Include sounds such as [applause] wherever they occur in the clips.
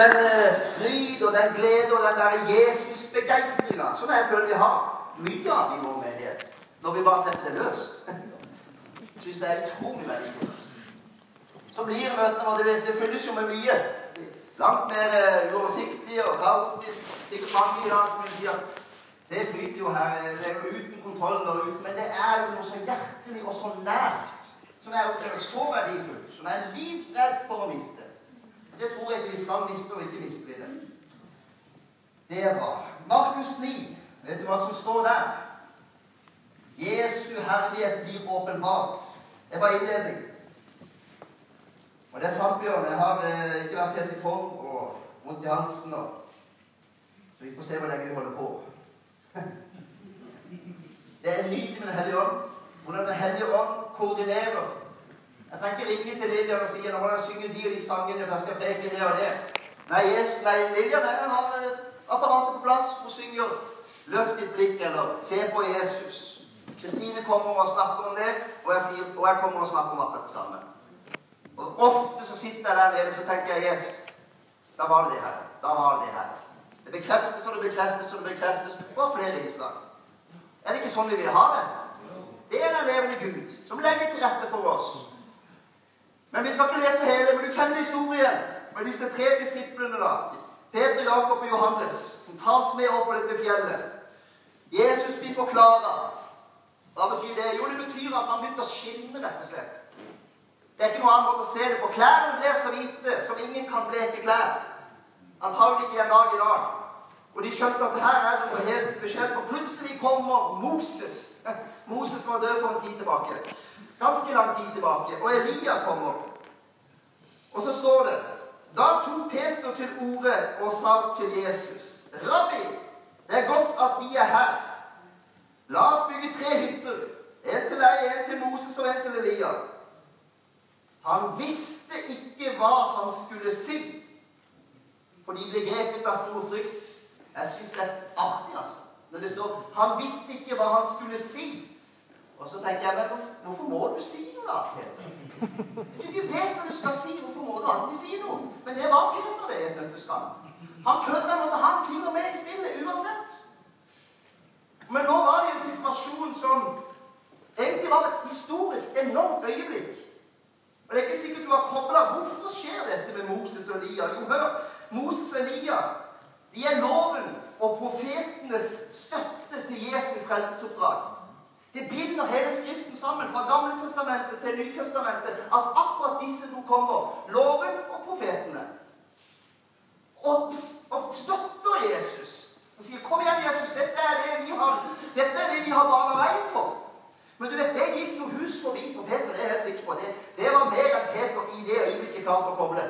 den eh, fryd og den glede og den der Jesus-begeistringa som jeg føler vi har mye av i vår menighet, når vi bare slipper det løs, [laughs] syns jeg er utrolig verdifullt. Så blir møtene våre det, det fylles jo med mye. Langt mer uh, uoversiktlig og kaotisk. Sikkert mange i dag som sier det flyter jo her det er jo uten kontroll der ute. Men det er jo noe så hjertelig og så nært, som jeg opplever så verdifullt, som jeg er livredd for å miste. Det tror jeg ikke vi skal miste, og ikke mister vi det. Det er bra. Markus 9, vet du hva som står der? Jesu herlighet blir åpenbart. Det var innledning. Og det er sant, Bjørn. Jeg har eh, ikke vært helt i form og vondt i halsen. Og... Så vi får se hvor lenge vi holder på. [laughs] det er nydelig med Den hellige ånd. Hvordan Den hellige ånd koordinerer. Jeg kan ikke ringe til Lillian og si nå må jeg synge de og de sangene, for jeg skal preke det og det. Nei, Jesus, nei Lillian jeg har eh, apparatet på plass. Hun synger 'Løft ditt blikk' eller 'Se på Jesus'. Kristine kommer og snakker om det, og jeg, sier, og jeg kommer og snakker om akkurat det samme. Og Ofte så sitter jeg der nede så tenker jeg yes, da var det det her. Da var det det her. Det bekreftes og det bekreftes og det bekreftes på flere innslag. Er det ikke sånn vi vil ha det? Det er den levende Gud som legger til rette for oss. Men vi skal ikke lese hele, men du kjenner historien med disse tre disiplene. da. Peter, Jakob og Johannes, som tas med opp på dette fjellet. Jesus blir forklara. Hva betyr det? Jo, det betyr at han begynte å skinne, rett og slett. Det er ikke noe annet å se det på. Klærne ble så hvite som ingen kan bleke klær. Antagelig ikke en dag i dag. Og de skjønte at her er det noe helt spesielt. Og plutselig kommer Moses. [laughs] Moses var død for en tid tilbake. Ganske lang tid tilbake. Og Elia kommer. Og så står det Da tok Peter til orde og sa til Jesus Rabbi, det er godt at vi er her. La oss bygge tre hytter. En til deg, en til Moses og en til Elia. Han visste ikke hva han skulle si, for de ble grepet av stor frykt. Jeg syns det er artig, altså. Når det står 'Han visste ikke hva han skulle si'. Og så tenker jeg, men hvorfor må du si det, da, Peter? Hvis du ikke vet hva du skal si, hvorfor må du alltid si noe? Men det var Peter, det, i et nøtteskall. Han følte han måtte ha en finger med i spillet uansett. Men nå var det en situasjon som egentlig var et historisk enormt øyeblikk. Og Det er ikke sikkert du har kobla Hvorfor skjer dette med Moses og Elia? Jo, hør. Moses og Elia de er loven og profetenes støtte til Jesu frelsesoppdrag. Det binder hele Skriften sammen, fra Gamle testamentet til Nytestamentet, at akkurat disse to kommer. Loven og profetene. Og, og støtter Jesus. Og sier 'Kom igjen, Jesus, dette er det vi har, dette er det vi har bana veien for'. Men du vet, det gikk jo hus forbi for Peter. det er jeg helt sikker på. Det, det var mer enn Peter i det øyeblikket klarte å koble.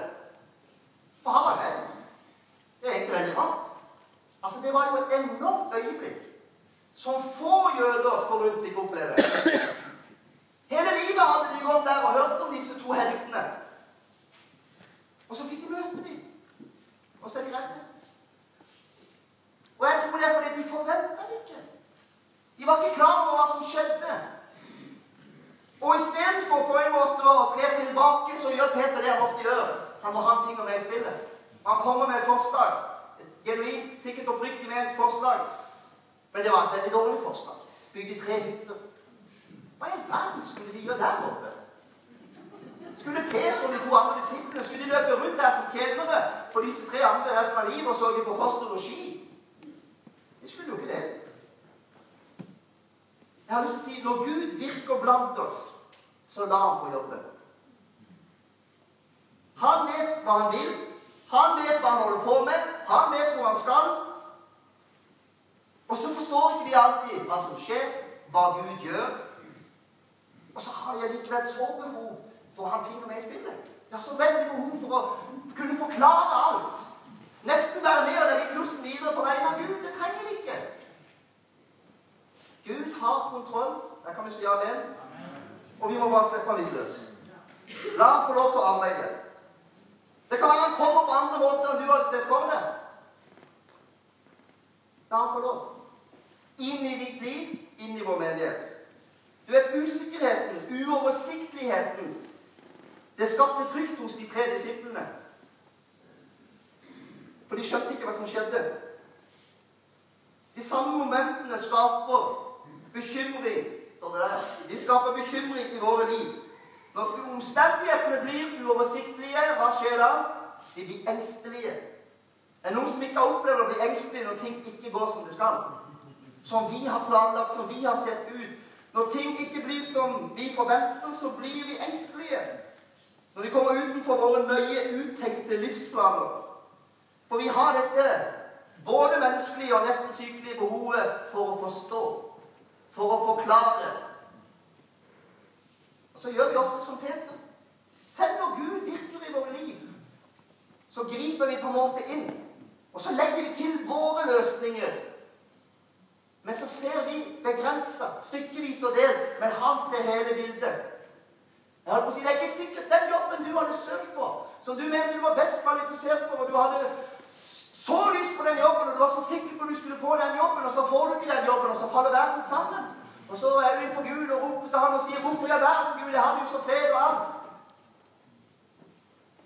For han var redd. Det er egentlig veldig rart. Altså, Det var jo et enormt øyeblikk som få jøder forunt fikk oppleve. Hele livet hadde de gått der og hørt om disse to heltene. Og så fikk de møte dem. Og så er de redde. Og jeg tror det er fordi de forventa det ikke. De var ikke klar over hva som skjedde. Og istedenfor på en måte å tre tilbake, så gjør Peter det han ofte gjør. Han må ha en finger med i spillet. Han kommer med et forslag. Et genuint, sikkert oppriktig ment forslag. Men det var et veldig dårlig forslag. Bygge tre hytter. Hva i all verden skulle de gjøre der oppe? Skulle Peter og de to andre disiplene skulle de løpe rundt der som tjenere for disse tre andre resten av livet og sørge for kost og losji? De skulle jo ikke det. Jeg har lyst til å si når Gud virker blant oss, så la han få jobbe. Han vet hva han vil. Han vet hva han holder på med. Han vet hvor han skal. Og så forstår ikke vi alltid hva som skjer, hva Gud gjør. Og så har jeg likevel så behov for å ha ting med i spillet. Jeg har så veldig behov for å kunne forklare alt. Nesten være med og legge kursen videre på vegne av Gud. Det trenger vi ikke. Gud har kontroll. Der kan vi si amen. Og vi må bare slippe han litt løs. La ham få lov til å arbeide. Det kan være han kommer på andre måter enn du hadde sett for deg. La ham få lov. Inn i ditt liv, inn i vår menighet. Du vet, usikkerheten, uoversiktligheten, det skapte frykt hos de tre disiplene. For de skjønte ikke hva som skjedde. De samme momentene skaper bekymring, står det der. De skaper bekymring i våre liv. Når omstendighetene blir uoversiktlige, hva skjer da? Vi blir engstelige. Det Er noen som ikke har opplevd å bli engstelig når ting ikke går som det skal? Som vi har planlagt, som vi har sett ut. Når ting ikke blir som vi forventer, så blir vi engstelige. Når vi kommer utenfor våre nøye uttenkte livsplaner. For vi har dette både menneskelige og nesten sykelige behovet for å forstå, for å forklare. Og så gjør vi ofte som Peter. Selv når Gud virker i våre liv, så griper vi på en måte inn. Og så legger vi til våre løsninger. Men så ser vi begrensa, stykkevis og del. Men han ser hele bildet. Jeg holdt på å si, Det er ikke sikkert den jobben du hadde søkt på, som du mente du var best kvalifisert på, og du hadde så lyst på den jobben, og du var så sikker på at du skulle få den jobben, og så får du ikke den jobben, og så faller verden sammen. Og så er du innenfor Gud og roper til han og sier 'Hvorfor i all verden, Gud? Jeg hadde jo så fred og alt.'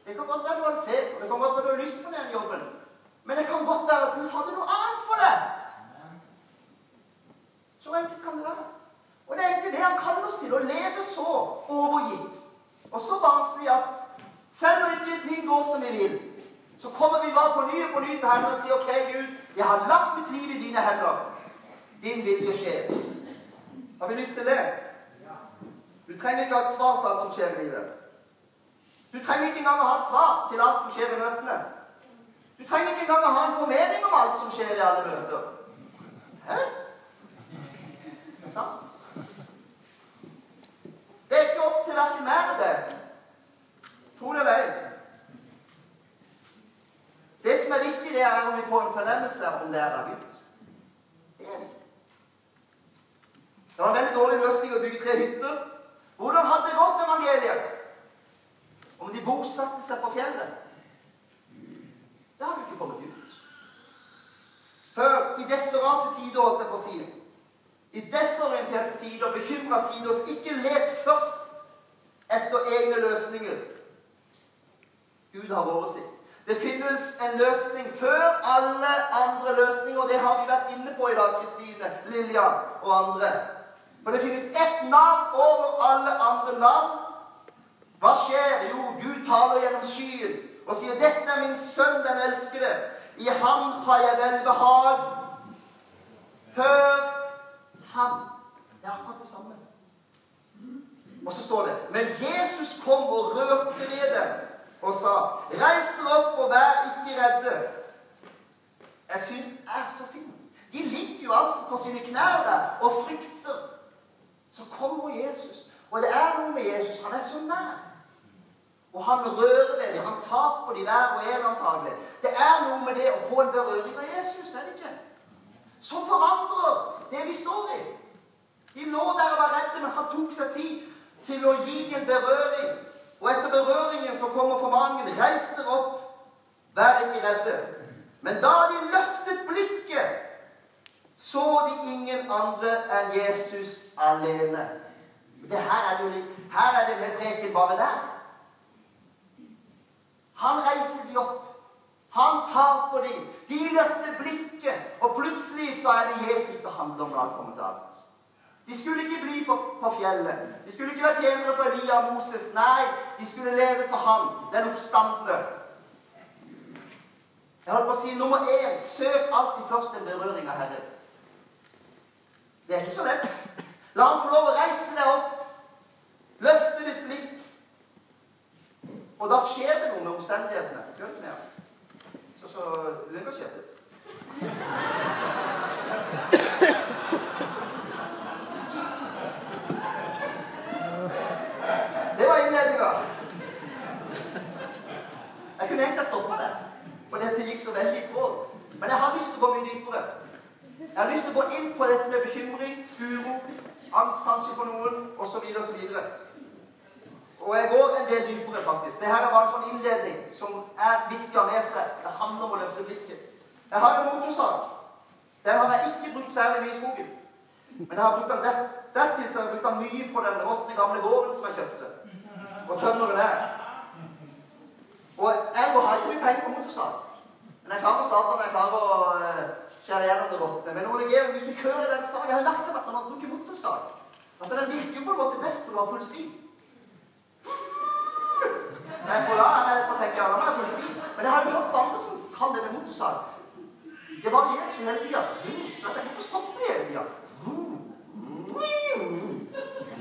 Det kan godt være du hadde fred, og det kan godt være du har lyst på den jobben. Men det kan godt være at Gud hadde noe annet for deg. Så enkelt kan det være. Og det er egentlig det han kaller oss til, å leve så overgitt og så barnslig at selv når ikke ting går som vi vil, så kommer vi bare på ny og på ny til Herren og sier OK, Gud, jeg har lagt mitt liv i dine hender. Din vilje skjer. Har vi lyst til det? Du trenger ikke ha et svar til alt som skjer i livet. Du trenger ikke engang å ha et svar til alt som skjer i møtene. Du trenger ikke engang å ha en formening om alt som skjer i alle møter. Hæ? Er sant. Det er ikke opp til verken meg eller deg. Tro det eller ei. Det som er viktig, det er om vi får en fornemmelse om det er av Gud. Det er viktig. Det var en veldig dårlig løsning å bygge tre hytter. Hvordan hadde det gått med evangeliet om de bosatte seg på fjellet? Det hadde ikke kommet ut. Hør, i desperate tider, holdt jeg på å si, i desorienterte så ikke let først etter egne løsninger. Gud har oversikt. Det finnes en løsning før alle andre løsninger. og Det har vi vært inne på i dag, Kristine, Lilja og andre. For det finnes ett navn over alle andre navn. Hva skjer? Jo, Gud taler gjennom skyen og sier 'Dette er min sønn, den elskede. I ham har jeg velbehag.' Hør ham. Det er akkurat det samme. Og så står det Men Jesus kom og rørte ved dem og sa, 'Reis dere opp og vær ikke redde.' Jeg syns det er så fint. De ligger jo altså på sine knær der og frykter. Så kommer Jesus. Og det er noe med Jesus. Han er så nær. Og han rører ved dem. Han tar på dem hver og en antagelig. Det er noe med det å få en berøring av Jesus, er det ikke? Som forandrer det vi står i. De lå der og var redde, men han tok seg tid til å gi en berøring. Og etter berøringen så kommer formaningen 'Reis dere opp, vær ikke redde'. Men da de løftet blikket, så de ingen andre enn Jesus alene. Det her er det jo her er det en preken bare der. Han reiser de opp. Han tar på dem. De løfter blikket, og plutselig så er det Jesus det handler om når han kommer til alt. De skulle ikke bli på, fjellet. De skulle ikke være tjenere for Elia og Moses. Nei, de skulle leve for ham, den oppstandende. Jeg holdt på å si nummer én søk alltid først en berøring av Herren. Det er ikke så lett. La ham få lov å reise deg opp, løfte ditt blikk. Og da skjer det noe med omstendighetene. Det med Så så uengasjert ut. Det var innledninga. Jeg kunne egentlig stoppa det, for dette gikk så veldig i tråd. Men jeg har lyst til å gå mye dypere. Jeg har lyst til å gå inn på dette med bekymring, uro, angst kanskje for noen, osv. osv. Og jeg går en del dypere, faktisk. Dette er bare en sånn innledning som er viktig å ha med seg. Det handler om å løfte blikket. Jeg har en motorsag. Den har jeg ikke brukt særlig mye i skogen. Men jeg har brukt den der, dertil så har jeg brukt den mye på den råtne, gamle gården som jeg kjøpte. Og tømmeret der. Og ergo har ikke mye penger på motorsag. Men jeg klarer å starte den, jeg klarer å skjære gjennom det råtne. Men Ole Georg, hvis du kjører den saken Jeg har merket at når man bruker motorsag altså Den virker jo på en måte best når du har full speed. Jeg er på la, jeg er på tenker, ja, nå er full speed. Men jeg har hørt på andre som kan det med motorsag. Det varierer så hele tida. Jeg hvorfor stopper de hele tida?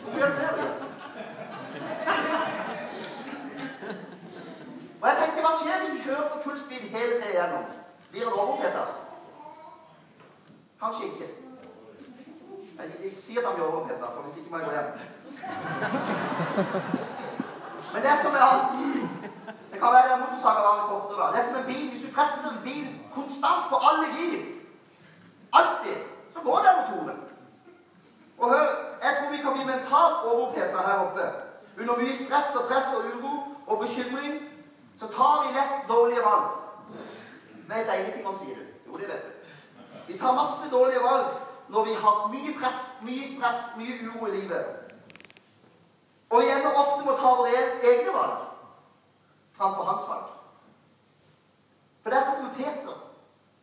Hvorfor gjør de det? Og jeg tenkte, Hva skjer hvis du kjører på full speed hele tida igjennom? Blir det overoppheta? Kanskje ikke. Jeg, jeg, sier at han blir overoppheta, for hvis ikke må jeg gå hjem. Men det som er alt Det kan være motorsaga varer kortere. Det er som en bil. Hvis du presser en bil konstant på alle gir, alltid, så går den motoren. Og hør, jeg tror vi kan bli mentalt overoppheta her oppe. Under mye stress og press og uro og bekymring så tar vi lett dårlige valg. Vet jeg ingenting om, sier du. Jo, det vet du. Vi tar masse dårlige valg når vi har mye press, mye stress, mye uro i livet. Og vi ender ofte med å ta våre egne valg framfor hans valg. For det er akkurat som Peter.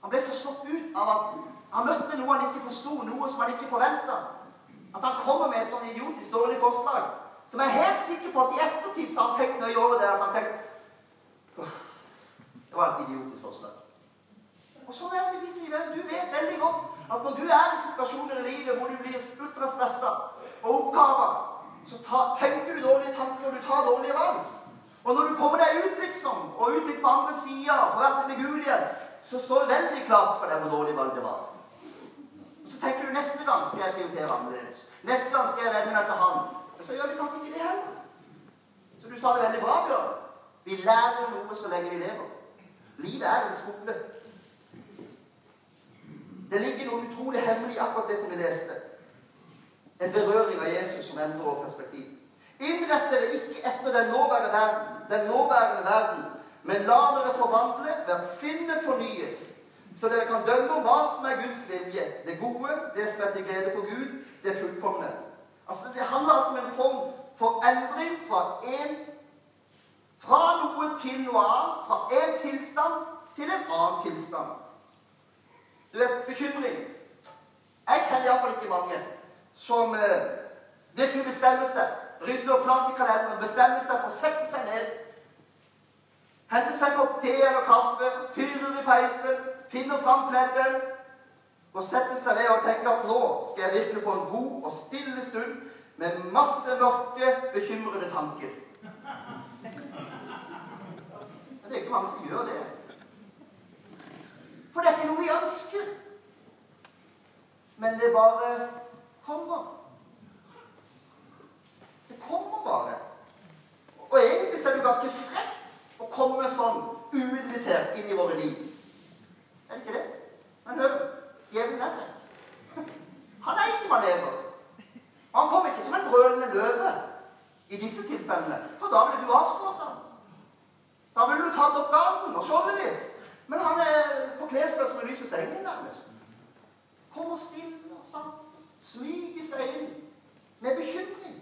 Han ble så slått ut av at han møtte noe han ikke forsto, noe som han ikke forventa. At han kommer med et sånn idiotisk dårlig forslag som jeg er helt sikker på at i ettertid så har han tenkt nøye over det. Så han tenkt, Det var et idiotisk forslag. Og sånn er det med ditt liv. Du vet veldig godt at når du er i situasjoner i livet hvor du blir ultrastressa og oppgava, så ta, tenker du dårlige tanker, og du tar dårlige valg. Og når du kommer deg ut, liksom, og ut litt på andre sida, får vært til Gud igjen, så står det veldig klart for deg hvor dårlig valg det var. Og så tenker du neste gang skal jeg prioritere annerledes. Neste gang skal jeg vende meg til han. Så gjør vi kanskje ikke det heller. Så du sa det veldig bra, Bjørn. Vi lærer noe så lenge vi lever. Livet er en skole. Det ligger noe utrolig hemmelig i akkurat det som vi leste. En berøring av Jesus som endrer vårt perspektiv. Innrett dere ikke etter den nåværende verden, den nåværende verden, men la dere forvandle, ved at sinnet fornyes, så dere kan dømme om hva som er Guds vilje, det gode, det som er til glede for Gud, det fullkomne. Altså, Det handler altså om en form for endring fra en fra noe til noe annet, fra en tilstand til en annen tilstand. Du vet, bekymring. Jeg kjenner iallfall ikke mange som eh, virkelig bestemmer seg, rydder plass i kalenderen, bestemmer seg for å sette seg ned, hente seg en kopp te eller kaffe, fyrer i peisen, finner fram pleddet og setter seg ned og tenker at nå skal jeg virkelig få en god og stille stund med masse mørke, bekymrede tanker. Men det er ikke mange som gjør det. For det er ikke noe vi ønsker. Men det bare kommer. Det kommer bare. Og egentlig er det jo ganske frekt å komme sånn uinvitert inn i våre liv. Er det ikke det? Men hør, djevelen er frekk. Han er ikke manever. Han kom ikke som en brølende løve i disse tilfellene, for da ville du avslått ham. Da ville du tatt opp garden og skjoldet ditt. Men han forkler seg som en lysets engel, nærmest. Kommer stille og sant, smyger seg inn med bekymring.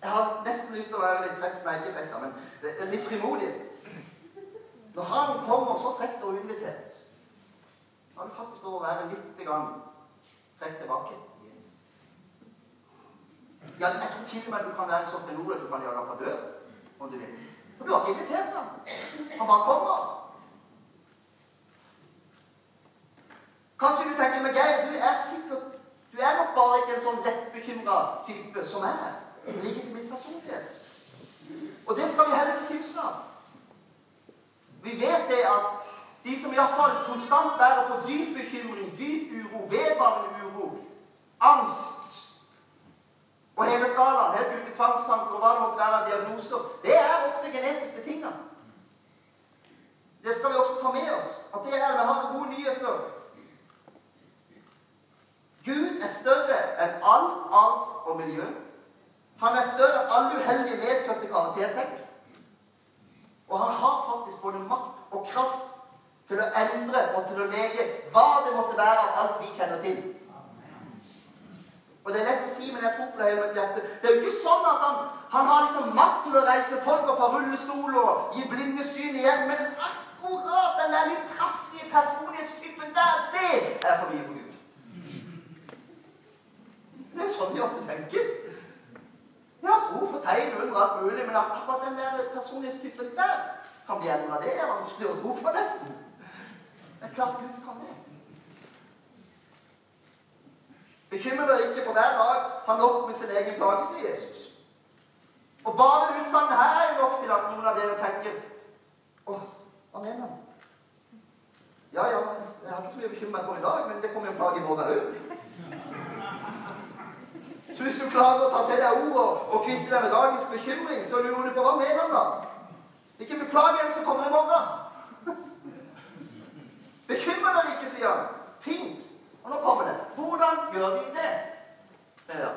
Jeg har nesten lyst til å være litt frekk, nei, ikke frekk, men litt frimodig. Når han kommer så frekt og uinvitert, er det faktisk lov å være litt grann frekk tilbake. Ja, jeg tror til og med du kan være så fenol at du kan gjøre ham dør, om du vil. For du har ikke invitert ham. Han bare kommer. Kanskje du tenker med Geir, du er sikkert Du er nok bare ikke en sånn lettbekymra type som er. Det ligger til min personlighet. Og det skal vi heller ikke kimse av. Vi vet det at de som iallfall konstant bærer på dyp bekymring, dyp uro, vedvarende uro, angst og hele skalaen, helt ut i tvangstanker og hva det måtte være av diagnoser, det er ofte genetisk betinga. Det skal vi også ta med oss. At det er, Vi har gode nyheter. Gud er større enn all arv og miljø. Han er større enn alle uheldige medfødte karaktertrekk. Og han har faktisk både makt og kraft til å endre og til å lege hva det måtte være av alt vi kjenner til. Og Det er lett å si, men jeg tror på det hele mitt hjerte. Det er jo ikke sånn at han, han har liksom makt til å reise folk opp fra rullestol og gi blinde syn igjen. Men akkurat den der litt trassige personlighetstypen der, det er for mye for Gud. Det er sånn de ofte tenker. Ja, tro for tegn under alt mulig, men akkurat den der personlighetstypen der kan bli endra. Det er vanskelig å tro på, nesten. Men klart Gud kan det. Bekymre deg ikke, for hver dag har nok med sin egen plage, Jesus. Og bare utsagnet her er nok til at noen av dere tenker Å, hva mener han? Ja, ja, jeg har ikke så mye å bekymre meg for i dag, men det kommer jo en plage i morgen òg. Så hvis du klarer å ta til deg ordet og kvitte deg med dagens bekymring, så lurer du på hva mener han da? Hvilken beklagelse som kommer i morgen? Bekymre deg ikke, sier han. Fint. Og nå kommer det. Hvordan gjør vi det? Ja.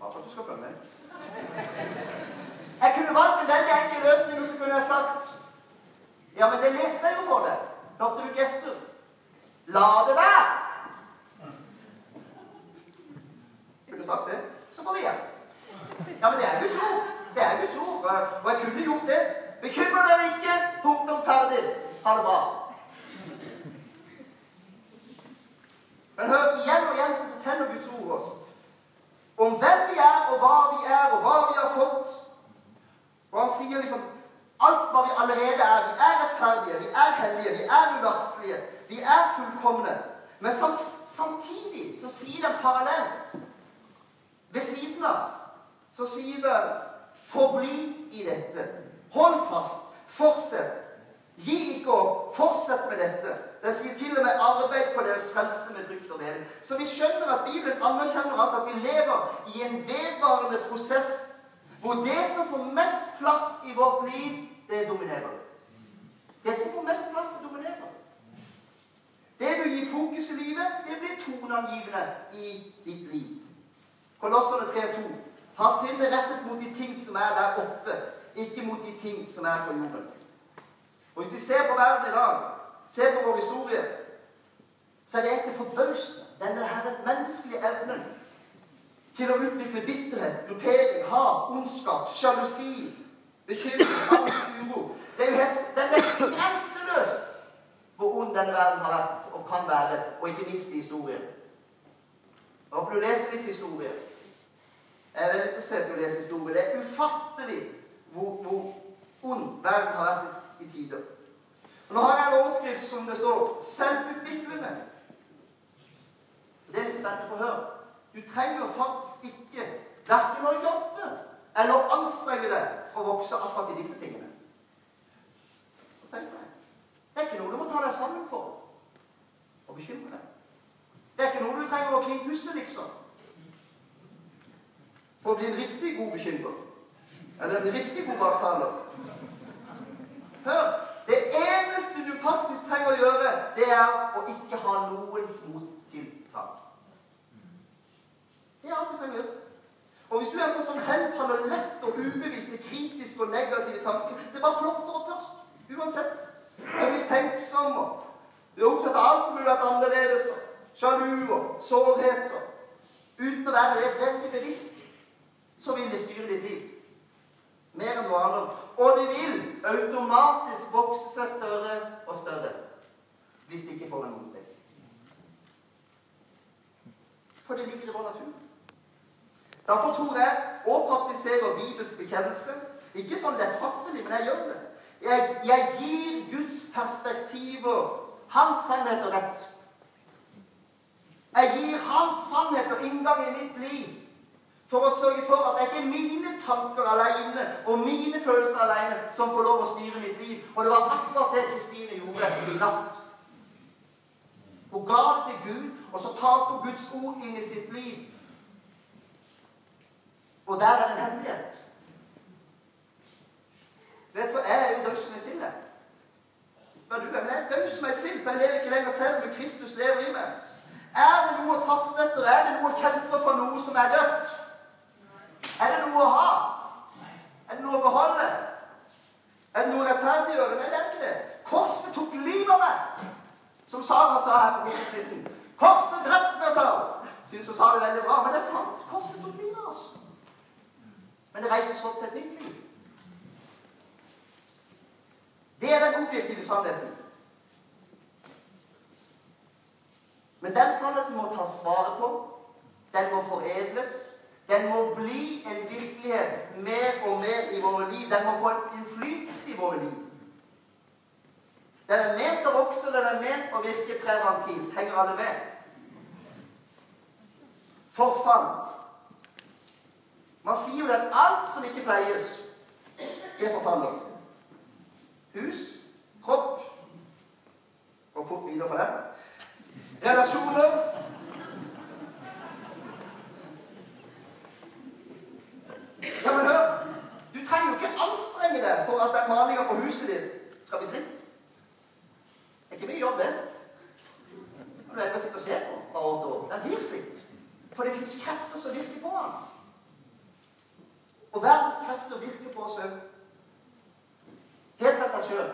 Bare for at du skal følge med. Jeg kunne valgt en veldig enkel løsning, og så kunne jeg sagt Ja, men det leste jeg jo for deg. Hørte du ikke etter? La det være! Kunne sagt det. Så går vi hjem. Ja, men det er Guds ord. Det er Guds ord. Og jeg kunne gjort det. Bekymre dere ikke. Punktum ferdig. Ha det bra. Men hør, igjen og igjen så forteller Guds ord oss om hvem vi er, og hva vi er, og hva vi har fått. Og han sier liksom alt hva vi allerede er. Vi er rettferdige, vi er hellige, vi er ulastelige, vi er fullkomne. Men samtidig så sier den parallell ved siden av. Så sier den 'forbli i dette'. Hold fast. Fortsett. Gi ikke opp. Fortsett med dette. Den sier til og med 'arbeid på deres frelse med frykt og beven'. Så vi skjønner at Bibelen anerkjenner altså at vi lever i en vedvarende prosess hvor det som får mest plass i vårt liv, det dominerer. Det som får mest plass, det dominerer. Det du gir fokus i livet, det blir toneangivende i ditt liv. Kolosserne 3.2. Ha sinnet rettet mot de ting som er der oppe, ikke mot de ting som er på jorden. Og Hvis vi ser på verden i dag, ser på vår historie, så er det egentlig forbausende denne her menneskelige evnen til å utvikle bitterhet, gruppering, hat, ondskap, sjalusi, bekymring, angst, uro. Det er jo nesten grenseløst hvor ond denne verden har vært og kan være, og ikke minst i historien. Jeg håper du leser litt historie. Jeg er veldig interessert i å lese historie. Det er ufattelig hvor, hvor ond verden har vært i tider. Nå har jeg en overskrift som det står 'selvutviklende'. Det er litt spennende for å høre. Du trenger faktisk ikke verken å jobbe eller anstrenge deg for å vokse akkurat i disse tingene. Det er ikke noe du må ta deg sammen for og bekymre deg. Det er ikke noe du trenger å finpusse, liksom. For å bli en riktig god bekymrer. Eller en riktig god baktaler. Hør! Det eneste du faktisk trenger å gjøre, det er å ikke ha noen mottiltak. Det er alt du trenger. Og hvis du er sånn som henfaller lett og ubevisst til kritiske og negative tanker Det bare plopper opp først. Uansett. Du er mistenksom, og du er opptatt av alt som burde vært annerledes. Sjalu og sårheter. Uten å være det veldig bevisst, så vil det styre ditt liv mer enn annet. Og det vil automatisk vokse seg større og større hvis de ikke får en motvekt. For det ligger i vår natur. Derfor tror jeg å praktisere Bibels bekjennelse ikke sånn lettfattelig, men jeg gjør det. Jeg, jeg gir Guds perspektiver, hans sannhet og rett. Jeg gir hans sannhet og inngang i mitt liv for å sørge for at det ikke er mine tanker alene og mine følelser alene som får lov å styre mitt liv. Og det var akkurat det Kristine gjorde i natt. Hun ga det til Gud, og så talte hun Guds ord inn i sitt liv. Og der er det en hemmelighet. Vet du hva? Jeg er jo død som ei sild. Jeg er død som ei sild, for jeg lever ikke lenger selv, men Kristus lever i meg. Er det noe å trakte etter? Er det noe å kjempe for noe som er dødt? Er det noe å ha? Er det noe å beholde? Er det noe å rettferdiggjøre? Nei, det er ikke det. Korset tok livet av meg, som Sara sa her på frokosttiden. Korset drepte meg, sa hun. Syns hun sa det veldig bra, men det er sant. Korset tok livet av oss. Men det reises opp til et nytt liv. Det er den objektive sannheten. Men den sannheten må tas vare på. Den må foredles. Den må bli en virkelighet mer og mer i våre liv. Den må få en innflytelse i våre liv. Den er ment å vokse, den er ment å virke preventivt. Henger alle med? Forfall. Man sier jo at alt som ikke pleies, det forfaller. Hus, kropp og fort videre for den. Relasjoner. Ja, men hør! Du trenger jo ikke anstrenge deg for at den malinga på huset ditt skal bli slitt. Det er ikke mye jobb, det. Når du er sitte og se på fra år til år. Den blir slitt. For det fins krefter som virker på den. Og verdens krefter virker på oss òg. Helt av seg sjøl.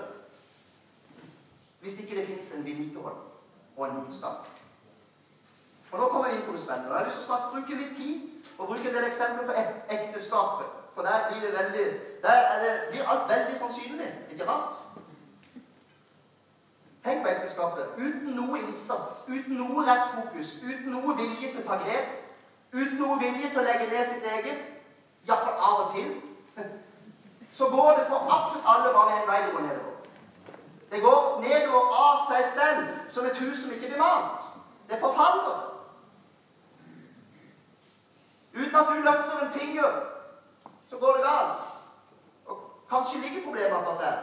Hvis ikke det fins en vedlikehold og en motstand. Og Nå kommer vi inn på det spennende. Jeg har lyst til å snakke, bruke litt tid og bruke en del eksempler for ek ekteskapet. For der blir det veldig Der det, blir alt veldig sannsynlig. Ikke rart? Tenk på ekteskapet. Uten noe innsats, uten noe rett fokus, uten noe vilje til å ta grep, uten noe vilje til å legge ned sitt eget, iallfall av og til, [laughs] så går det for absolutt alle bare en vei det går nedover. Det går nedover av seg selv, som et hus som ikke blir malt. Det forfaller. Uten at du løfter en finger, så går det galt. Og kanskje ligger problemet akkurat der.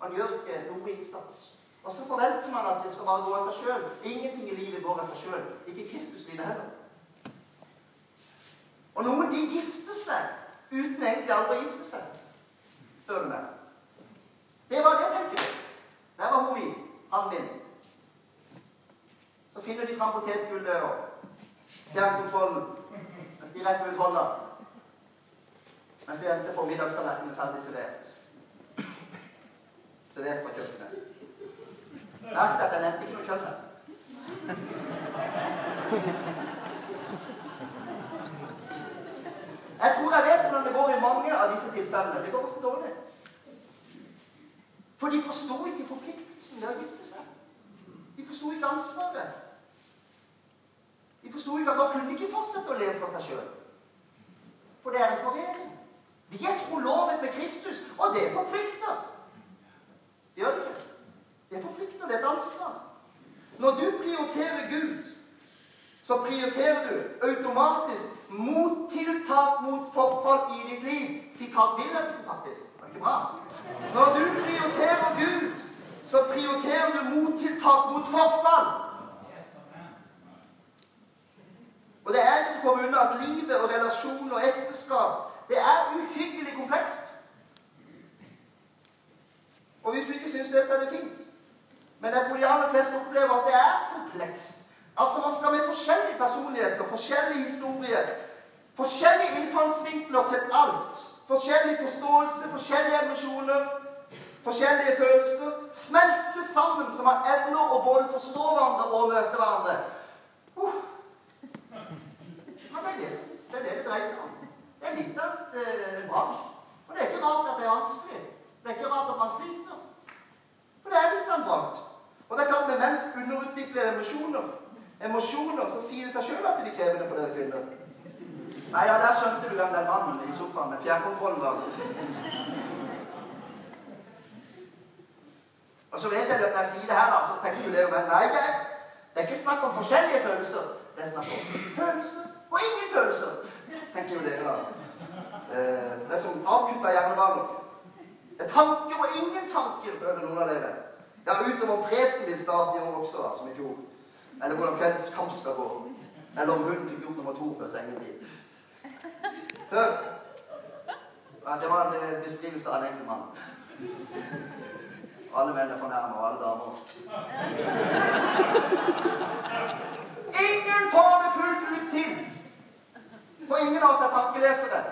Man gjør ikke noe innsats. Og så forventer man at det skal bare gå av seg sjøl. Ingenting i livet går av seg sjøl. Ikke Kristuslivet heller. Og noen de gifter seg uten egentlig aldri å gifte seg. Spør du meg. Det var det, tenker du. Der var hun min. Han min. Så finner de fram potetgullet og fjernkontrollen mens de rekker ut hånda. Mens de endte på middagstallerkenen ferdig servert. Servert på kjøkkenet. Merk at jeg nevnte ikke noe kjønn. Jeg tror jeg vet hvordan det går i mange av disse tilfellene. Det går ofte dårlig. For de forsto ikke forpliktelsen ved å gifte seg. De forsto ikke ansvaret. De forsto ikke at da kunne de ikke fortsette å leve for seg sjøl. For det er en forening. Vi er trolovet med Kristus, og det forplikter. Gjør det ikke? Det forplikter. Det er et ansvar. Når du prioriterer Gud, så prioriterer du automatisk mottiltak mot forfall i ditt liv. Sitat Wilhelmsen, faktisk. Det er ikke bra. Når du prioriterer Gud, så prioriterer du mottiltak mot forfall. Og det er ikke til å komme unna at livet og relasjon og ekteskap det er uhyggelig komplekst. Og hvis du ikke syns det, så er det fint. Men jeg tror de aller fleste opplever at det er komplekst. Altså Man skal med forskjellige personligheter, forskjellige historier, forskjellige innfallsvinkler til alt. Forskjellig forståelse, forskjellige emosjoner, forskjellige følelser. Smelte sammen som har evner å både forstå hverandre og møte hverandre. Uh. Men det er det, det er det det dreier seg om. Det er litt av en brak. Og det er ikke rart at det er vanskelig. Det er ikke rart at man sliter. For det er litt av en bragd. Og det er klart med underutvikler emosjoner, emosjoner som sier seg sjøl at de er krevende for dere kvinner. Nei, ja, der skjønte du hvem den mannen i sofaen med fjernkontrollen var. Og så vet jeg at når jeg sier det her, så tenker du det om Nei, det er, det er ikke snakk om forskjellige følelser. Det er snakk om følelser og ingen følelser, tenker jo dere da. Eh, det er som avkutta hjernebaner. Det er tanker og ingen tanker, føler noen av dere. Ja, utover om fresen blir starte i år også, da, som i fjor. Eller hvordan kveldens kamp skal gå. Eller om hunden fikk gjort nummer to før sengetid. Hør. Det var en beskrivelse av en enkel mann. Alle menn er fornærma, og alle damer. Ingen får det fullt ut til! For ingen av oss er tankelesere.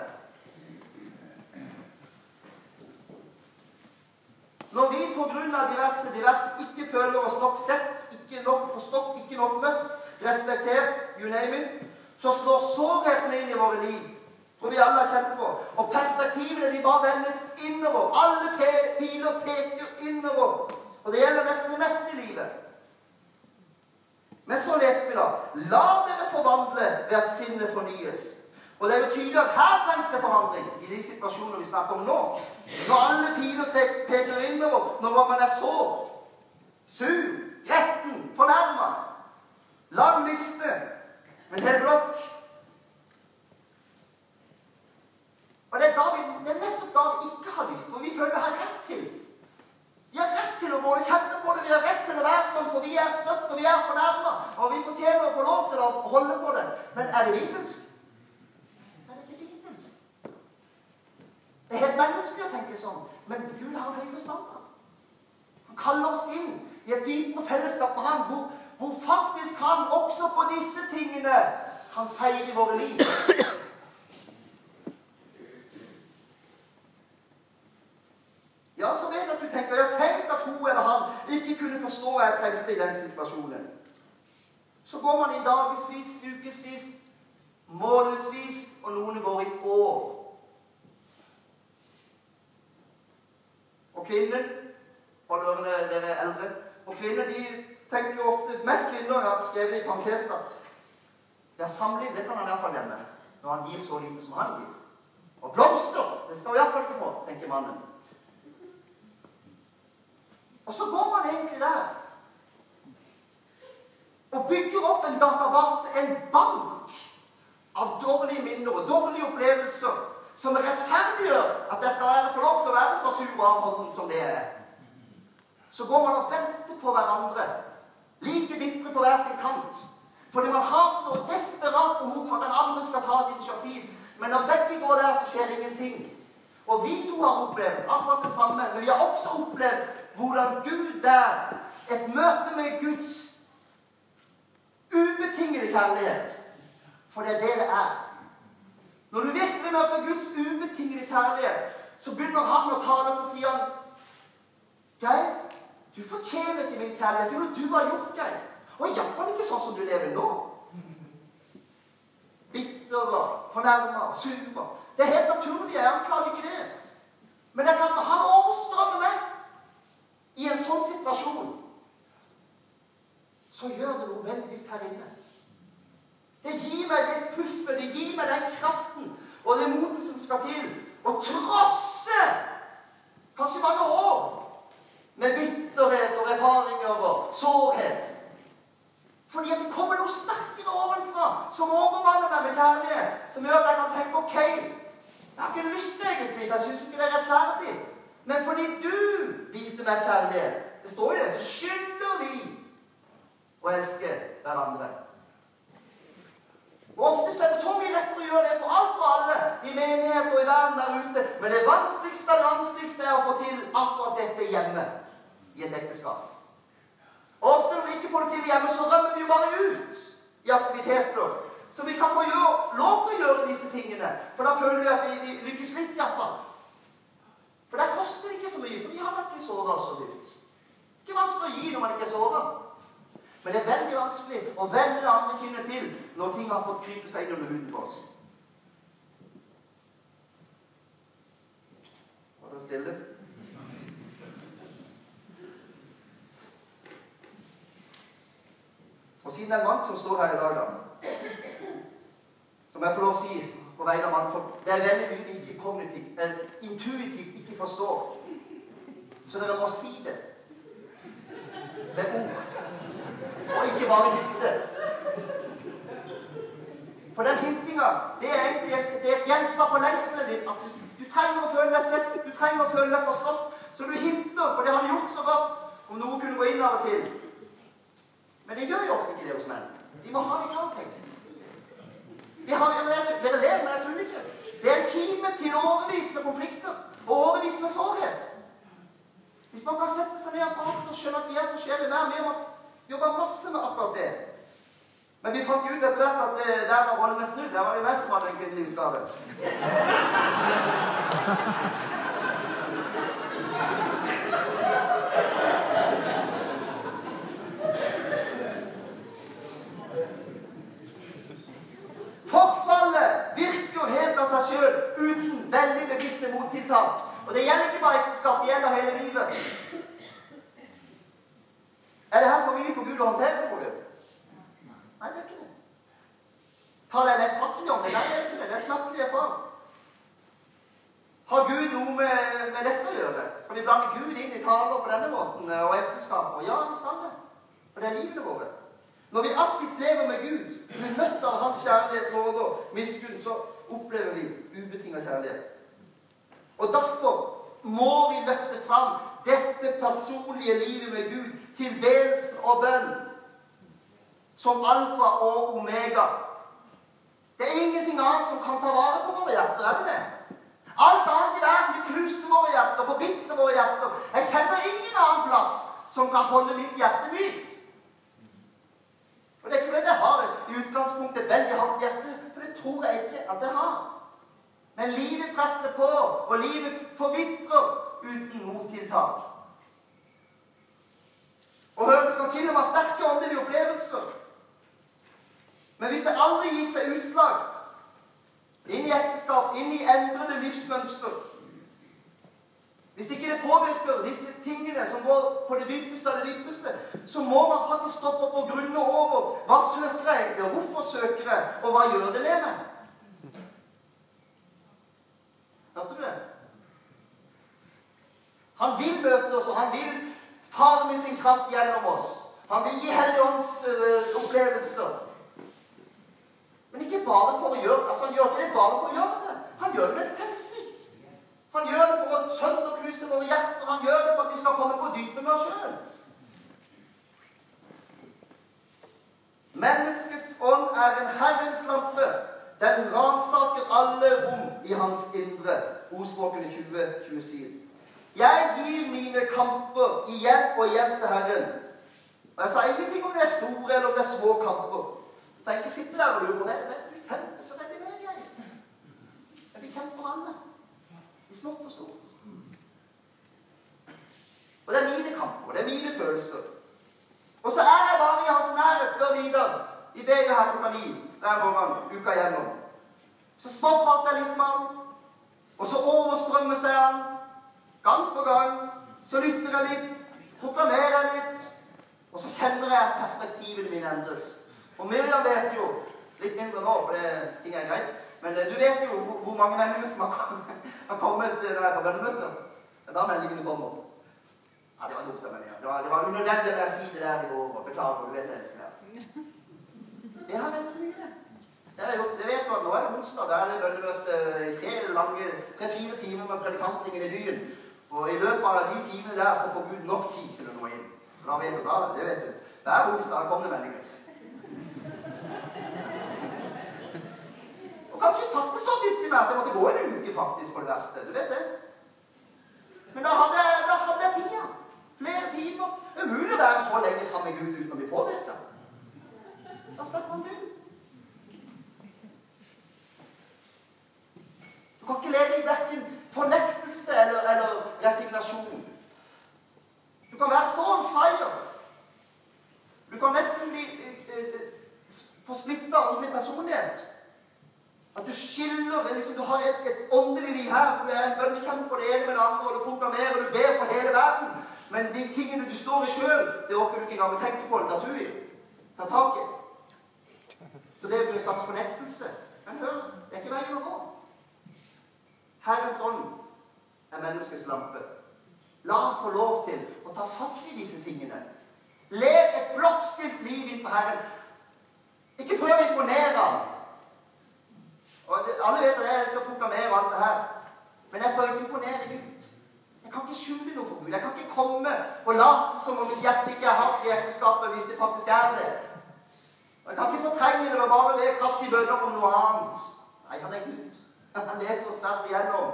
Når vi pga. diverse divers ikke føler oss nok sett, ikke nok forstått, ikke nok møtt, respektert, you name it, så slår sårheten inn i våre liv. For vi alle har kjent på. Og perspektivene de bare vendes innover. Alle piler peker innover. Og det gjelder nesten det meste i livet. Men så leste vi da La dere forvandle ved at sinnet fornyes. Og det er jo tydelig at her trengs det forandring i de situasjonene vi snakker om nå. Når alle tider peker innover, når man er sår, sur, retten, fornærma. Lang liste, en hel blokk. Og det er, vi, det er nettopp da vi ikke har lyst, for vi føler vi har rett til. Vi har rett til å både kjenne på det, vi har rett til å være sånn, for vi er støtt og vi er fornærma. Og vi fortjener å få lov til å holde på det. Men er det bibelsk? Det er ikke bibelsk. Det er helt menneskelig å tenke sånn. Men Gud har en høyere standard. Han kaller oss inn i et dypere fellesskap med ham, hvor, hvor faktisk han også på disse tingene kan seire i våre liv. Ja, så vet jeg at du tenker jeg tenkte at hun eller han ikke kunne forstå hva jeg trengte i den situasjonen. Så går man i dagevis, ukevis, månedsvis, og noen går i år. Og kvinner og dere, dere eldre. Og kvinner de tenker jo ofte Mest kvinner jeg har skrevet i parentes Ja, samliv det kan han iallfall glemme når han gir så lite som han gir. Og blomster det skal vi iallfall ikke få, tenker mannen. Og så går man egentlig der. Og bygger opp en database, en bank av dårlige minner og dårlige opplevelser som rettferdiggjør at jeg skal være, få lov til å være så sur avholden som det er. Så går man og venter på hverandre, like bitre på hver sin kant. Fordi man har så desperat behov for at den andre skal ta et initiativ. Men når begge går der, så skjer ingenting. Og vi to har opplevd akkurat det samme, men vi har også opplevd hvordan Gud der Et møte med Guds ubetingede kjærlighet. For det er det det er. Når du virkelig møter Guds ubetingede kjærlighet, så begynner han å tale, så sier han Geir, du fortjener ikke min kjærlighet. Det er noe du har gjort, Geir. Og iallfall ikke sånn som du lever nå. Bitter og fornærma og. Det er helt naturlig. Jeg anklager ikke det. Men det er klart, han overstrømmer meg i en sånn situasjon, så gjør det noe veldig her inne. Det gir meg det puffet, det gir meg den kraften og det motet som skal til å trosse kanskje mange år med bitterhet og erfaringer og sårhet. Fordi at det kommer noe sterkere ovenfra som overmanner meg med kjærlighet. Som gjør at jeg kan tenke OK, jeg har ikke lyst egentlig, for jeg syns ikke det er rettferdig. Men fordi du viste meg kjærlighet, det står i det, så skylder vi å elske hverandre. Og Ofte er det så mye lettere å gjøre det for alt og alle i menighet og i verden der ute. Men det vanskeligste det vanskeligste er å få til akkurat dette hjemme i et ekteskap. Ofte når vi ikke får det til hjemme, så rømmer vi jo bare ut i aktiviteter. Så vi kan få gjøre, lov til å gjøre disse tingene. For da føler vi at vi, vi lykkes litt, iallfall. For der koster det ikke så mye, for vi har ikke såra så dypt. Ikke vanskelig å gi når man ikke er såra. Men det er veldig vanskelig å vende det andre kinnet til når ting har fått krype seg inn under huden på oss. Var det stille? Og siden det er en mann som står her i dag, da, som jeg får lov å si på vegne av mannfolk Det er veldig mye vi ikke kognitivt, eh, intuitivt ikke forstår. Så dere må si det med ord, og ikke bare hinte. For den hintinga, det er egentlig et, det er et gjensvar på lengselen din. At du, du, trenger å føle deg sett, du trenger å føle deg forstått. Så du hinter, for det har du gjort så godt. Om noe kunne gå inn av og til. Men det gjør jo ofte ikke det hos menn. De må ha det i klartekst. Det har, dere ler, men jeg tuller ikke. Det er en kime til årevis med konflikter og årevis med sårhet. Hvis man kan sette seg ned og prate og skjønne at vi er forskjellige, vær med om jobbe masse med akkurat det. Men vi fant ut etter hvert at det, der var rollene snudd. Der var det jeg som hadde en kvinnelig utgave. Forfallet virker helt av seg sjøl uten veldig bevisste mottiltak. Og det gjelder ikke bare ekteskap, det gjelder hele livet. Er det her for mye for Gud å håndtere, tror du? Nei, det er ikke det. Tar jeg lett fattig om det? Nei, det er ikke det. Det er smertelig erfart. Har Gud noe med, med, dette å gjøre? Skal vi blande Gud inn i taler på denne måten eh, og ekteskap? Ja, vi skal det. For det er livene våre. Når vi aktivt lever med Gud, blir møtt av Hans kjærlighet, nåde og miskunn, så opplever vi ubetinga kjærlighet. Og derfor må vi løfte fram dette personlige livet med Gud, tilbedelsen og bønn, som alfa og omega. Det er ingenting annet som kan ta vare på våre hjerter, er det det? Alt annet i verden knuser våre hjerter, forbitrer våre hjerter. Jeg kjenner ingen annen plass som kan holde mitt hjerte mykt. Og det er ikke fordi jeg har i utgangspunktet et veldig hardt hjerte, for det tror jeg ikke at jeg har. Men livet presser på, og livet forvitrer uten mottiltak. Og hør, du kan til og med ha sterke åndelige opplevelser. Men hvis det aldri gir seg utslag inn i ekteskap, inn i endrede livsmønster hvis ikke det påvirker disse tingene som går på det dypeste av det dypeste, så må man faktisk stoppe opp og grunne over hva søker jeg egentlig, og hvorfor søker jeg, og hva gjør det med meg? Hørte du det? Han vil møte oss, og han vil fare med sin kraft gjennom oss. Han vil gi Helligånds uh, opplevelser. Men ikke bare for å gjøre altså Han gjør ikke det bare for å gjøre det. Han gjør det med hensikt. Han gjør det for å sønderknuse våre hjerter. Han gjør det for at vi skal komme på dypet med oss sjøl. Menneskets ånd er en Herrens lampe. Den ransaker alle rom i hans indre. Ordspråkene 2027. Jeg gir mine kamper igjen og igjen til Herren. Og Jeg sa ingenting om det er store eller om det er små kamper. Så jeg ikke sitte der og lurer på det. Du kjemper så veldig med, jeg. Men vi kjemper alle. I smått og stort. Og det er mine kamper, og det er mine følelser. Og så er jeg bare i hans nærhet, spør Vidar. Vi ber jo her klokka ni hver morgen uka gjennom. Så småprater jeg litt med han, og så overstrømmer jeg han gang på gang. Så lytter jeg litt, så proklamerer jeg litt, og så kjenner jeg at perspektivene mine endres. Og Miriam vet jo litt mindre nå, for det, ting er greit. Men eh, du vet jo hvor, hvor mange meldinger som har [laughs] kommet, har eh, når jeg er på bønnemøter. Da meldingene kommer. Ja, det var dumt av meg. Det var, det var unødvendig å si det der i går. Beklager, du vet jeg elsker deg. Det har vært mye. Det er gjort, det vet du at Nå er det onsdag. Da er det bønnemøte i tre lange, tre-fire timer med predikantringen i byen. Og i løpet av de timene der så får Gud nok tid til å nå inn. Så da vet du, da, det vet du. Hver onsdag kommer det meldinger. Kanskje satt det så dypt i meg at jeg måtte gå en uke faktisk på det verste. Du vet det. Men da hadde, da hadde jeg tida. Flere timer. Er umulig å være så lenge sammen med Gud uten å bli påvirka. Da slapp man til. Du kan ikke leve i verken fornektelse eller, eller resignasjon. Du kan være så on fire. Du kan nesten bli eh, eh, få splitta åndelig personlighet. At du skiller liksom, Du har et, et åndelig liv her du er en på det ene med det andre, og du proklamerer, og du ber på hele verden. Men de tingene du står i sjøl, det orker du ikke engang å tenke på eller ta tur i. Ta tak i. Så du i en slags fornektelse. Men hør, det er ikke veien å gå. Herrens ånd er menneskets lampe. La ham få lov til å ta fatt i disse tingene. Lev et blottstilt liv innenfor Herren. Ikke prøv å imponere ham. Og Alle vet at jeg å proklamere alt det her. Men jeg prøver ikke å imponere Gud. Jeg kan ikke skjule noe for Gud. Jeg kan ikke komme og late som om mitt hjerte ikke er hardt i ekteskapet hvis det faktisk er det. Og Jeg kan ikke fortrenge det med bare ved kraftige bønner om noe annet. Nei, han er Gud. Han leser oss tvers igjennom.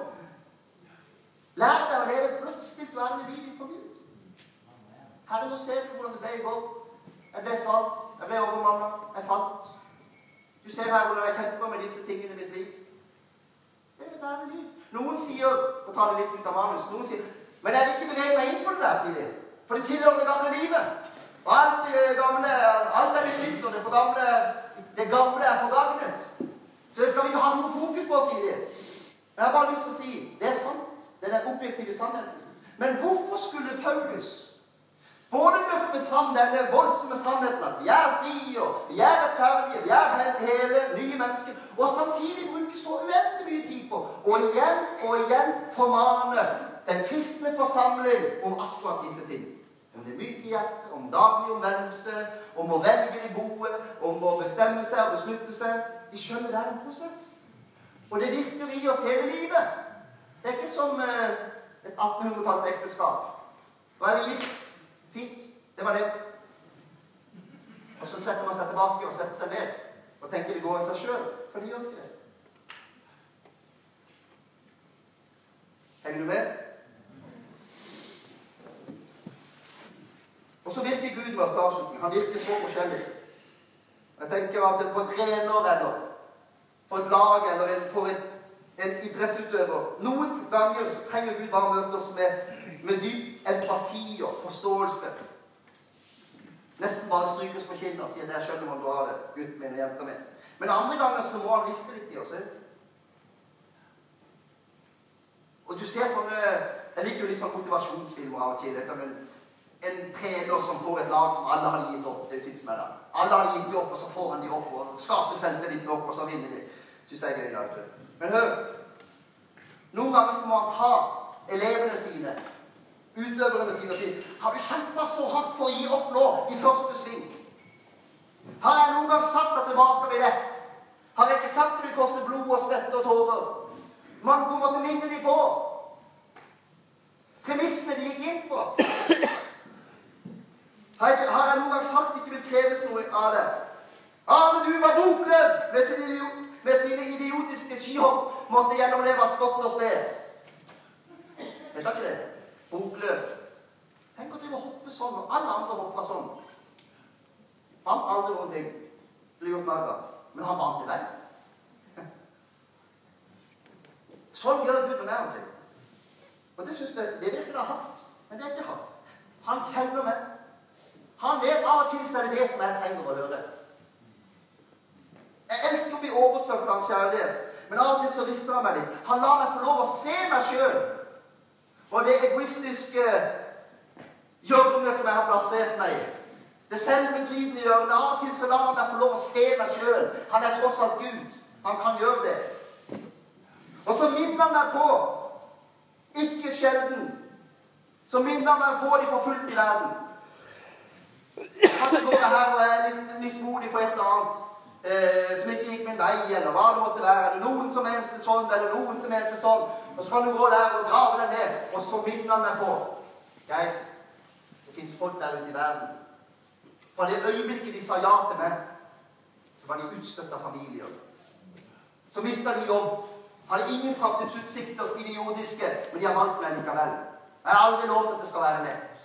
Lær deg å leve et blottstilt og ærlig liv for Gud. Herre, nå ser du hvordan det ble i går. Jeg ble svak. Jeg ble overmanna. Jeg falt. Du ser her hvordan jeg kjemper med disse tingene i mitt liv. Det er et ærlig liv. Noen sier for å ta det litt ut av manus, noen sier Men jeg vil ikke bevege meg inn på det der, sier de. For det tilhører det gamle livet. Og alt det gamle alt er blitt nytt, og det, gamle, det gamle er forgagnet. Det skal vi ikke ha noe fokus på, sier de. Jeg har bare lyst til å si det er sant. Det er den objektive sannheten. Men hvorfor skulle Paulus både løfte fram denne voldsomme sannheten at vi er frie, og vi er rettferdige, vi er hele, nye mennesker, og samtidig bruke så uendelig mye tid på å igjen og igjen formane den kristne forsamling om akkurat disse ting? Om det myke hjertet, om daglig omvendelse, om å velge det gode, om å bestemme seg og beslutte seg. Vi skjønner det er en prosess. Og det virker i oss hele livet. Det er ikke som eh, et 1800-talls ekteskap. Nå er vi gift. Fint. Det var det. Og så setter man seg tilbake og setter seg ned og tenker det går av seg sjøl. For det gjør ikke det. Henger du med? Og så virker Gud med oss til avslutning. Han virker så forskjellig. Jeg tenker at på trener eller for et lag eller en, for en, en, idrettsutøver Noen ganger så trenger Gud bare møte oss med, med dyp empati og forståelse. Nesten bare strykes på kinnet og sier, 'jeg skjønner man du har det, gutten min og jenta mi'. Men andre ganger så må han riste litt i oss. Og du ser sånne Jeg liker jo litt sånn motivasjonsfilmer av og til. Litt Sånn en, en trener som får et lag som alle hadde gitt opp. Det er typisk meg, da. Alle hadde gitt opp, og så får han de opp og skaper selvtillit nok, og så vinner de. Syns jeg er gøy. da, Men hør. Noen ganger må han ta elevene sine, utøverne sine, og si Har du kjempa så hardt for å gi opp nå, i første sving? Har jeg noen gang sagt at det bare skal bli lett? Har jeg ikke sagt at det koster blod og svette og tårer? Man på en måte minne dem på premissene de gikk inn på. Har jeg, har jeg noen gang sagt ikke vil kreves noe av det? Arne du var bokløp med sine, med sine idiotiske skihopp måtte gjennomleve spott og spe. Vet dere ikke det? Bokløp. Tenk å drive og hoppe sånn, når alle andre hopper sånn. Han aldri noen ting. Ble gjort narr av. Men han vant i vei. Sånn gjør Gud med meg av og til. Og det, synes jeg, det virker da hardt. Men det er ikke hardt. Han kjenner meg. Han vet av og til så er det det som jeg trenger å høre. Jeg elsker å bli oversvømt av hans kjærlighet, men av og til så rister han meg litt. Han lar meg få lov å se meg sjøl og det egoistiske hjørnet som jeg har plassert meg i. Det selvbeglidende hjørnet. Av og til så lar han meg få lov å se meg sjøl. Han er tross alt Gud. Han kan gjøre det. Og så minner han meg på, ikke sjelden, så minner han meg på de forfulgte i verden. Kanskje går jeg her og er litt mismodig for et eller annet eh, som ikke gikk min vei, eller hva det måtte være. Eller noen som mente sånn, eller noen som mente sånn. Og så kan du gå der og grave deg ned, og så minner han deg på Geir, det fins folk der ute i verden. Fra det øyeblikket de sa ja til meg, så var de utstøtt av familier. Så mista de jobb. Hadde ingen framtidsutsikter i det jordiske, men de har valgt meg likevel. Jeg har aldri lovt at det skal være lett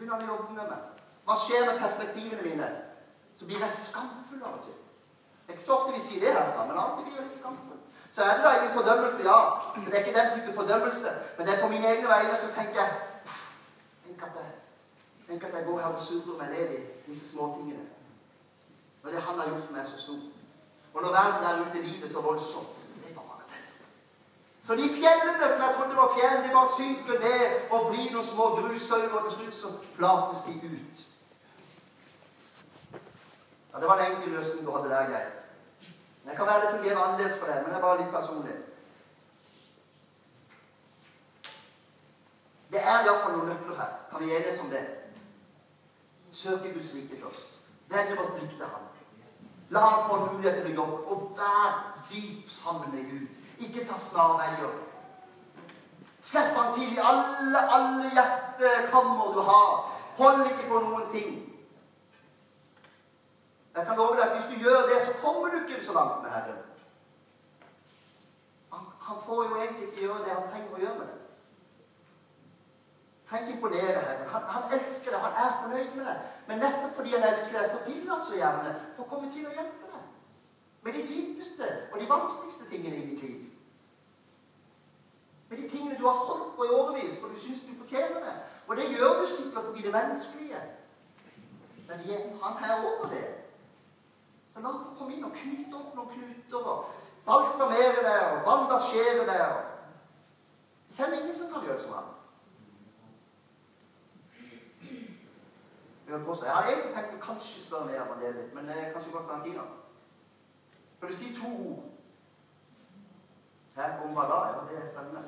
begynner han å jobbe med meg. Hva skjer med perspektivene mine? Så blir jeg skamfull av og til. Det er ikke så ofte vi sier det herfra, men av og til blir jeg litt skamfull. Så er det da ingen fordømmelse, ja. Det er ikke den type fordømmelse. Men det er på mine egne vegne så tenker jeg Tenk at jeg, tenk at jeg går her og surrer meg ned i disse småtingene. Og det han har gjort for meg, så stort. Og når verden der ute lider så voldsomt det er bare så de fjellene som jeg trodde var fjell, de bare synker ned og blir noen små grushauger, og til slutt så flates de ut. Ja, Det var en enkel løsning du hadde der, Geir. Det kan være det fungerer annerledes for deg, men det er bare litt personlig. Det er iallfall noen nøkler her. Kan vi enes om det? Søke Guds rike først. Vende vårt blikk til Han. La Han få en mulighet til å jobbe, og vær dyp sammen med Gud. Ikke ta snarveier. Slipp han til i alle, alle hjertekammer du har. Hold ikke på noen ting. Jeg kan love deg at hvis du gjør det, så kommer du ikke så langt med Herren. Han, han får jo egentlig ikke gjøre det han trenger å gjøre med det. Trenger imponere Herren. Han, han, elsker deg, han er fornøyd med deg. Men nettopp fordi han elsker deg, så vil han så gjerne få komme til å hjelpe deg. Med de dypeste og de vanskeligste tingene i ditt liv. Med de tingene du har holdt på i årevis, for du syns du fortjener det. Og det gjør du sikkert fordi det menneskelige. Men han er over det. Så la ham komme inn og knyte opp noen knuter og balsamere det og bandasjere det. Jeg kjenner ingen som kan gjøre det som han. Jeg har egentlig tenkt å kanskje spørre mer om det men det er kanskje godt tid For du si to ord? Om hva da? Ja, det er spennende.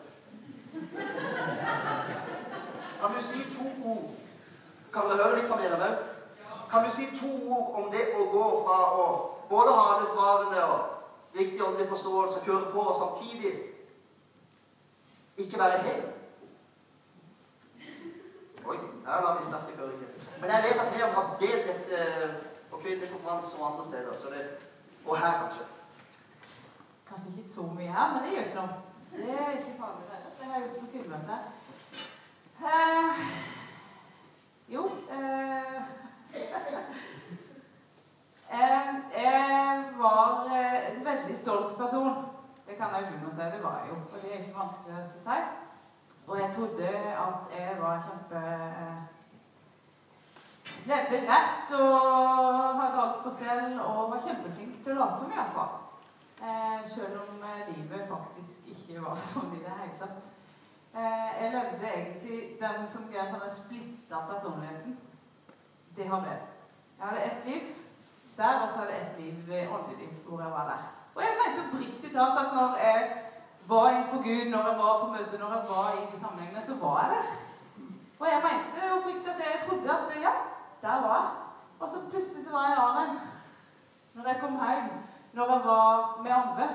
Kan du si to ord? Kan dere høre litt fra mer òg? Kan du si to ord om det å gå fra å både ha alle svarene og riktig åndelig forståelse og kjøre på, og samtidig ikke være hel? Oi, her la vi sterke føringer. Men jeg vet at vi har delt dette på kvinnekonferanse og andre steder. Så det, og her, kanskje. Kanskje ikke så mye her, men det gjør ikke noe. Det er ikke farlig. Det, det har jeg gjort på kundemøte. Uh, jo uh, [laughs] Jeg var en veldig stolt person. Det kan jeg begynne å si. Det var jeg jo. Og det er ikke vanskelig å si. Og jeg trodde at jeg var kjempe levde rett og hadde alt på stell og var kjempeflink til å late som, iallfall. Eh, selv om eh, livet faktisk ikke var sånn i det hele tatt. Eh, jeg levde egentlig den som Geir sånn splitta personligheten. Det hadde jeg. Jeg hadde ett liv der, og så hadde jeg ett liv åndeliv, hvor jeg var der. Og jeg mente oppriktig talt at når jeg var innenfor Gud, når jeg var på møte, når jeg var i de sammenhengene, så var jeg der. Og jeg mente oppriktig at jeg trodde at ja, der var jeg. Og så plutselig så var jeg en annen når jeg kom hjem. Når jeg var med andre.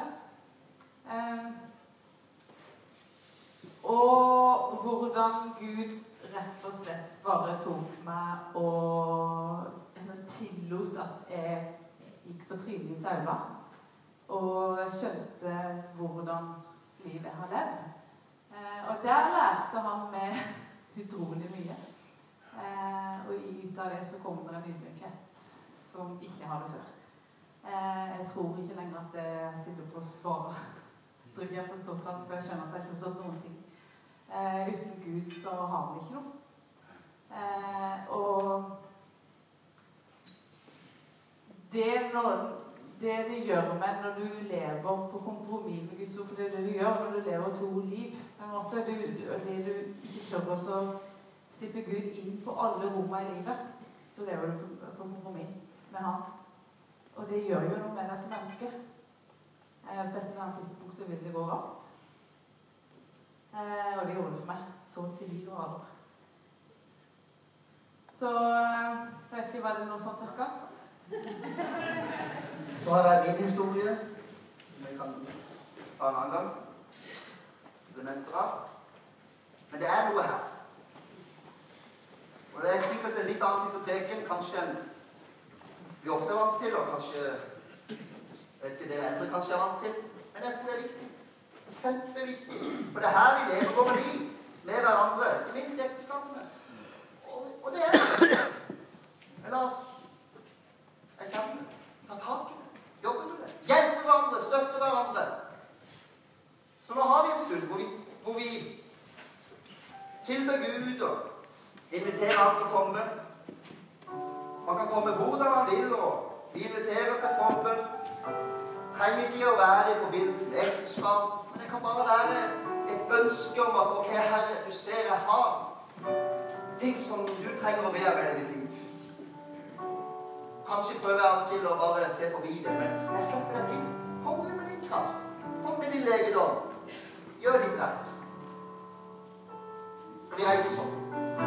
Um, og hvordan Gud rett og slett bare tok meg og tillot at jeg gikk på i saula. Og skjønte hvordan livet har levd. Uh, og der lærte han meg [laughs] utrolig mye. Eh, og ut av det så kommer en ydmykhet som ikke har det før. Eh, jeg tror ikke lenger at jeg sitter og svaret. Jeg tror ikke jeg har forstått alt, for jeg skjønner at jeg ikke har forstått noen ting. Eh, uten Gud så har vi ikke noe. Eh, og det, når, det det gjør med når du lever på kompromiss med Guds ord For det er det du gjør når du lever to liv. på en måte, du, Det du ikke tør å slipper Gud inn på alle rommene i livet, så lever du for, for kompromiss med Han. Og det gjør jo noe med deg som menneske. Eh, på et eller annet tidspunkt så vil det gå galt. Eh, og det gjorde det for meg. Så til de grader. Så eh, vet ikke, var det noe sånn cirka? [laughs] så har jeg min historie, som jeg kan ta en annen gang. Men det er noe her. Og Det er sikkert en litt annen type preken kanskje enn vi ofte er vant til, og kanskje ikke dere eldre kanskje er vant til. Men jeg tror det er viktig. Det er Kjempeviktig. For det er her vi lever våre liv med hverandre. Ikke minst ekteskapene. Og, og det er det. Men la oss erkjenne ta tak i det, jobbe med det. Hjelpe hverandre, støtte hverandre. Så nå har vi en stund hvor vi, hvor vi tilber Gud og inviterer han til å komme. Man kan komme hvordan man vil, og vi inviterer til forbønn. Trenger ikke å være i forbindelse med ekteskap, men det kan bare være et ønske om at OK, Herre, du ser jeg har ting som du trenger å bearbeide i ditt liv. Kanskje prøve av og til å bare se forbi det, men jeg slipper deg til. Kom med din kraft. Kom med din legedom. Gjør ditt verk. Skal vi reise sånn?